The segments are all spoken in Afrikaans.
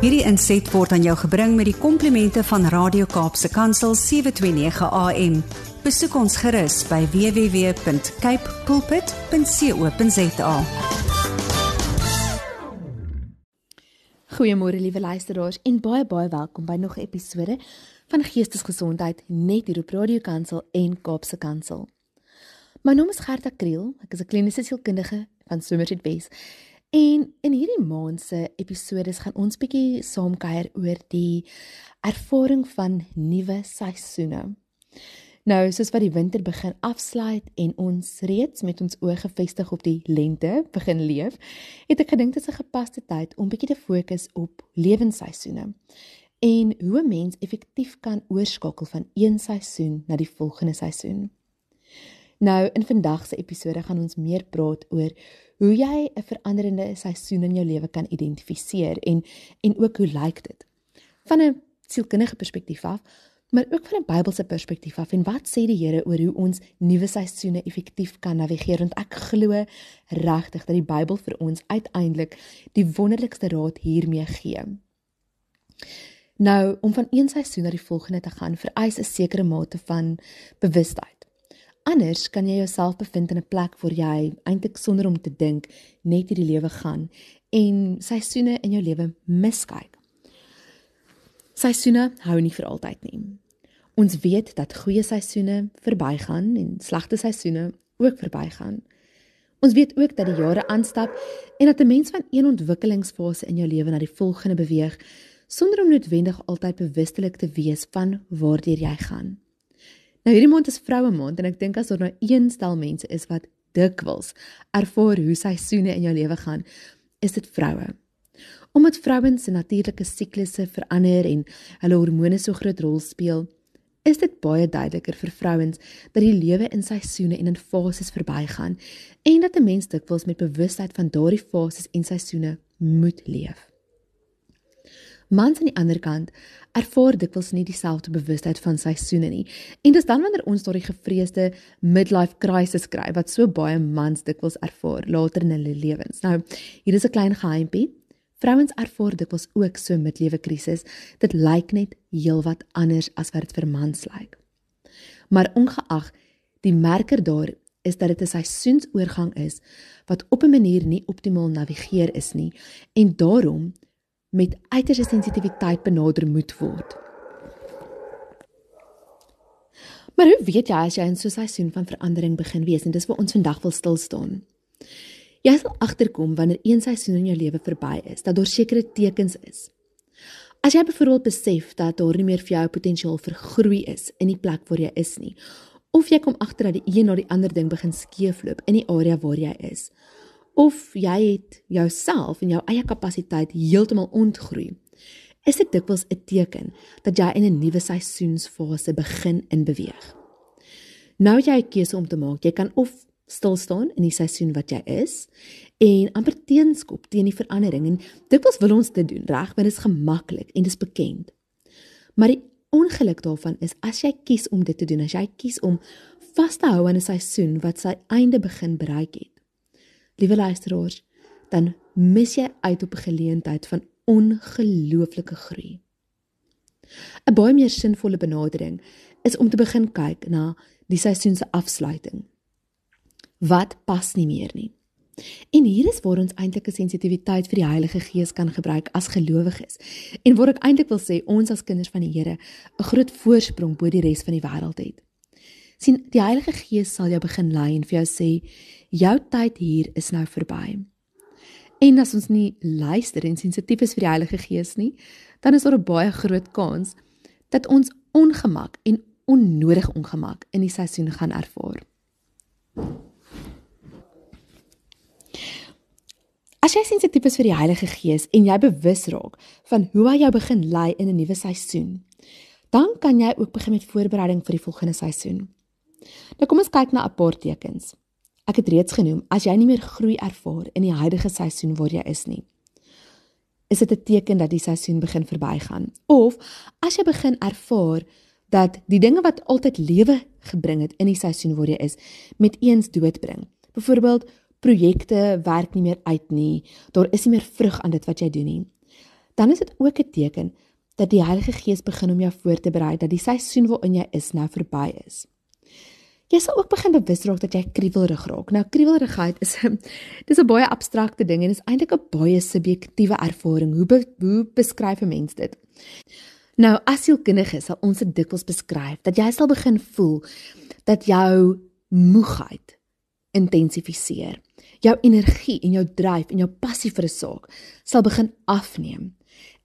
Hierdie inset word aan jou gebring met die komplimente van Radio Kaapse Kansel 729 AM. Besoek ons gerus by www.cape pulpit.co.za. Goeiemôre liewe luisteraars en baie baie welkom by nog 'n episode van Geestesgesondheid net hier op Radio Kansel en Kaapse Kansel. My naam is Gerda Kriel, ek is 'n kliniese sielkundige van Somerset West En in hierdie maand se episode gaan ons bietjie saamkuier oor die ervaring van nuwe seisoene. Nou, soos wat die winter begin afsluit en ons reeds met ons oë gefestig op die lente begin leef, het ek gedink dit is 'n gepaste tyd om bietjie te fokus op lewensseisoene en hoe 'n mens effektief kan oorskakel van een seisoen na die volgende seisoen. Nou, in vandag se episode gaan ons meer praat oor hoe jy 'n veranderende seisoen in jou lewe kan identifiseer en en ook hoe lyk dit van 'n sielkundige perspektief af maar ook van 'n Bybelse perspektief af en wat sê die Here oor hoe ons nuwe seisoene effektief kan navigeer want ek glo regtig dat die Bybel vir ons uiteindelik die wonderlikste raad hiermee gee. Nou om van een seisoen na die volgende te gaan vereis 'n sekere mate van bewustheid. Anders kan jy jouself bevind in 'n plek waar jy eintlik sonder om te dink net hierdie lewe gaan en seisoene in jou lewe miskyk. Seisoene hou nie vir altyd nie. Ons weet dat goeie seisoene verbygaan en slegte seisoene ook verbygaan. Ons weet ook dat die jare aanstap en dat 'n mens van een ontwikkelingsfase in jou lewe na die volgende beweeg sonder om noodwendig altyd bewustelik te wees van waartoe jy gaan. Nou hierdie maand is vroue maand en ek dink as daar nou een stel mense is wat dikwels ervaar hoe seisoene in jou lewe gaan, is dit vroue. Omdat vrouens se natuurlike siklusse verander en hulle hormone so groot rol speel, is dit baie duideliker vir vrouens dat die lewe in seisoene en in fases verbygaan en dat 'n mens dikwels met bewustheid van daardie fases en seisoene moet leef. Mans aan die ander kant ervaar dikwels nie dieselfde bewustheid van seisoene nie. En dis dan wanneer ons daardie gevreesde midlife crisis kry wat so baie mans dikwels ervaar later in hulle lewens. Nou, hier is 'n klein geheimpie. Vrouens ervaar dikwels ook so midlewe krisis. Dit lyk net heelwat anders as wat dit vir mans lyk. Maar ongeag die merker daar is dat dit 'n seisoensoorgang is wat op 'n manier nie optimaal navigeer is nie en daarom met uiterste sensitiwiteit benader moet word. Maar hoe weet jy as jy in so 'n seisoen van verandering begin wees en dis waar ons vandag wil stil staan? Jy sal agterkom wanneer een seisoen in jou lewe verby is, dat daar sekere tekens is. As jy byvoorbeeld besef dat daar nie meer vir jou potensiaal vir groei is in die plek waar jy is nie, of jy kom agter dat die een na die ander ding begin skeefloop in die area waar jy is, of jy het jouself en jou eie kapasiteit heeltemal ontgroei, is dit dikwels 'n teken dat jy in 'n nuwe seisoensfase begin in beweeg. Nou jy 'n keuse om te maak. Jy kan of stil staan in die seisoen wat jy is en amper teenskop teen die verandering en dikwels wil ons dit doen, reg, want dit is gemaklik en dit is bekend. Maar die ongeluk daarvan is as jy kies om dit te doen, as jy kies om vas te hou aan 'n seisoen wat sy einde begin bereik het, Liewe luisteraars, dan mis jy uit op 'n geleentheid van ongelooflike groei. 'n Baie meer sinvolle benadering is om te begin kyk na die seisoen se afsluiting. Wat pas nie meer nie. En hier is waar ons eintlik 'n sensitiwiteit vir die Heilige Gees kan gebruik as gelowiges. En waar ek eintlik wil sê ons as kinders van die Here 'n groot voorsprong bo die res van die wêreld het sien die Heilige Gees sal jou begin lei en vir jou sê jou tyd hier is nou verby. En as ons nie luister en sensitief is vir die Heilige Gees nie, dan is daar 'n baie groot kans dat ons ongemak en onnodig ongemak in die seisoen gaan ervaar. As jy sensitief is vir die Heilige Gees en jy bewus raak van hoe hy jou begin lei in 'n nuwe seisoen, dan kan jy ook begin met voorbereiding vir die volgende seisoen. Nou kom ons kyk na 'n paar tekens. Ek het reeds genoem, as jy nie meer groei ervaar in die huidige seisoen waar jy is nie, is dit 'n teken dat die seisoen begin verbygaan. Of as jy begin ervaar dat die dinge wat altyd lewe gebring het in die seisoen waar jy is, met eens doodbring. Byvoorbeeld, projekte werk nie meer uit nie, daar is nie meer vrug aan dit wat jy doen nie. dan is dit ook 'n teken dat die Heilige Gees begin om jou voor te berei dat die seisoen waarin jy is nou verby is. Jy sal ook begin bewus raak dat jy kriewelrig raak. Nou kriewelrigheid is dis 'n baie abstrakte ding en is eintlik 'n baie subjektiewe ervaring. Hoe be, hoe beskryf 'n mens dit? Nou, as is, sal ons dit dikwels beskryf dat jy sal begin voel dat jou moegheid intensifiseer. Jou energie en jou dryf en jou passie vir 'n saak sal begin afneem.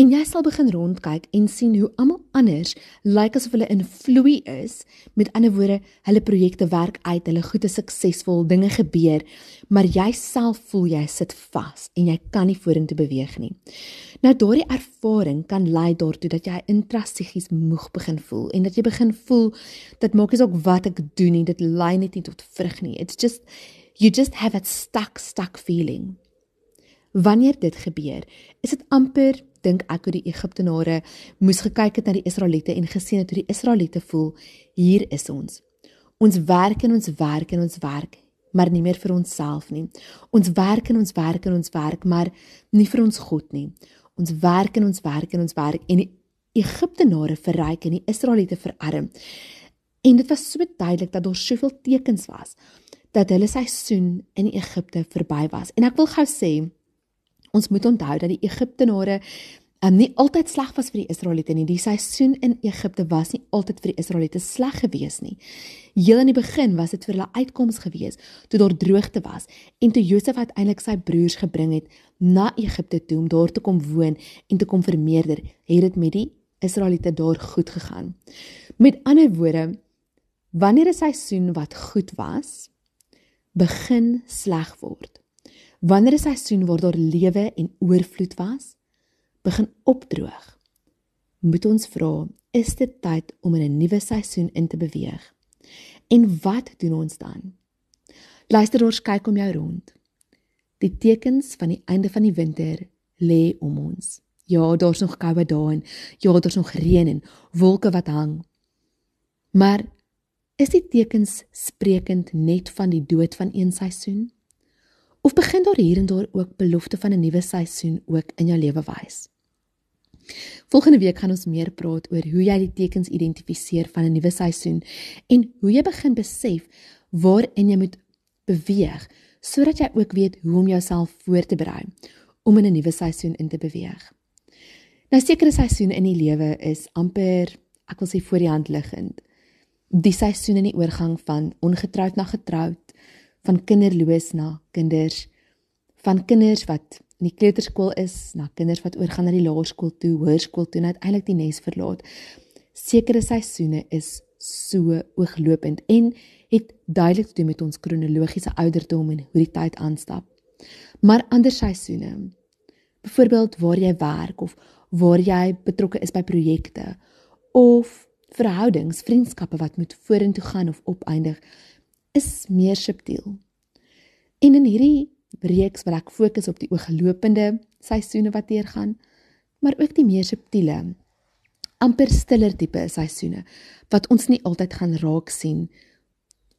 En jy sal begin rondkyk en sien hoe almal anders lyk asof hulle in vloei is. Met ander woorde, hulle projekte werk uit, hulle goed is suksesvol, dinge gebeur, maar jy self voel jy sit vas en jy kan nie vorentoe beweeg nie. Nou daardie ervaring kan lei daartoe dat jy intrastigies moeg begin voel en dat jy begin voel dat maak nie saak wat ek doen nie, dit lei net nie tot vrug nie. It's just you just have that stuck stuck feeling. Wanneer dit gebeur, is dit amper dink ek hoe die Egiptenare moes gekyk het na die Israeliete en gesien het hoe die Israeliete voel, hier is ons. Ons werk en ons werk en ons werk, maar nie meer vir onsself nie. Ons werk en ons werk en ons werk, maar nie vir ons God nie. Ons werk en ons werk en ons werk en die Egiptenare verryk en die Israeliete verarm. En dit was so duidelik dat daar soveel tekens was dat hulle seisoen in Egipte verby was. En ek wil gou sê, Ons moet onthou dat die Egiptenare um, nie altyd sleg was vir die Israeliete nie. Die seisoen in Egipte was nie altyd vir die Israeliete sleg gewees nie. Heel in die begin was dit vir hulle uitkoms gewees toe daar droogte was en toe Josef uiteindelik sy broers gebring het na Egipte toe om daar te kom woon en te kom vermeerder, het dit met die Israeliete daar goed gegaan. Met ander woorde, wanneer 'n seisoen wat goed was, begin sleg word Wanneer 'n seisoen waar daar lewe en oorvloed was, begin opdroog, moet ons vra, is dit tyd om in 'n nuwe seisoen in te beweeg? En wat doen ons dan? Luisteraars, kyk om jou rond. Die tekens van die einde van die winter lê om ons. Ja, daar's nog koue dae en ja, daar's nog reën en wolke wat hang. Maar is die tekens sprekend net van die dood van een seisoen? Of begin daar hier en daar ook belofte van 'n nuwe seisoen ook in jou lewe wys? Volgende week gaan ons meer praat oor hoe jy die tekens identifiseer van 'n nuwe seisoen en hoe jy begin besef waarin jy moet beweeg sodat jy ook weet hoe om jouself voor te berei om in 'n nuwe seisoen in te beweeg. Nou sekere seisoene in die lewe is amper, ek wil sê voor die hand liggend. Die seisoen in die oorgang van ongetroud na getroud, van kinderloos na kinders van kinders wat in die kleuterskool is na kinders wat oorgaan na die laerskool toe, hoërskool toe en uiteindelik die nes verlaat. Sekere seisoene is so ooglopend en het duidelik te doen met ons kronologiese ouderdom en hoe die tyd aanstap. Maar ander seisoene, byvoorbeeld waar jy werk of waar jy betrokke is by projekte of verhoudings, vriendskappe wat moet vorentoe gaan of opeindig, is meer subtiel. En in hierdie reeks wil ek fokus op die ooglopende seisoene wat deurgaan, maar ook die meer subtiele, amper stiller tipe seisoene wat ons nie altyd gaan raak sien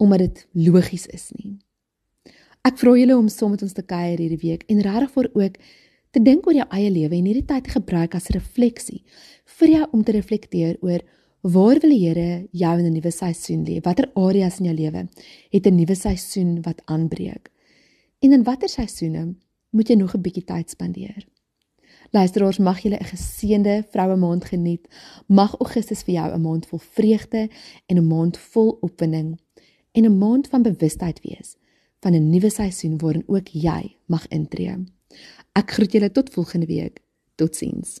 omdat dit logies is nie. Ek vra julle om saam met ons te kuier hierdie week en regtig vir ook te dink oor jou eie lewe en hierdie tyd te gebruik as refleksie vir jou om te reflekteer oor Waar wil die Here jou in 'n nuwe seisoen lê? Watter areas in jou lewe het 'n nuwe seisoen wat aanbreek? En in watter seisoene moet jy nog 'n bietjie tyd spandeer? Luisteraars, mag julle 'n geseënde vroue maand geniet. Mag Augustus vir jou 'n maand vol vreugde en 'n maand vol opwinding en 'n maand van bewustheid wees van 'n nuwe seisoen waarin ook jy mag intree. Ek groet julle tot volgende week. Totsiens.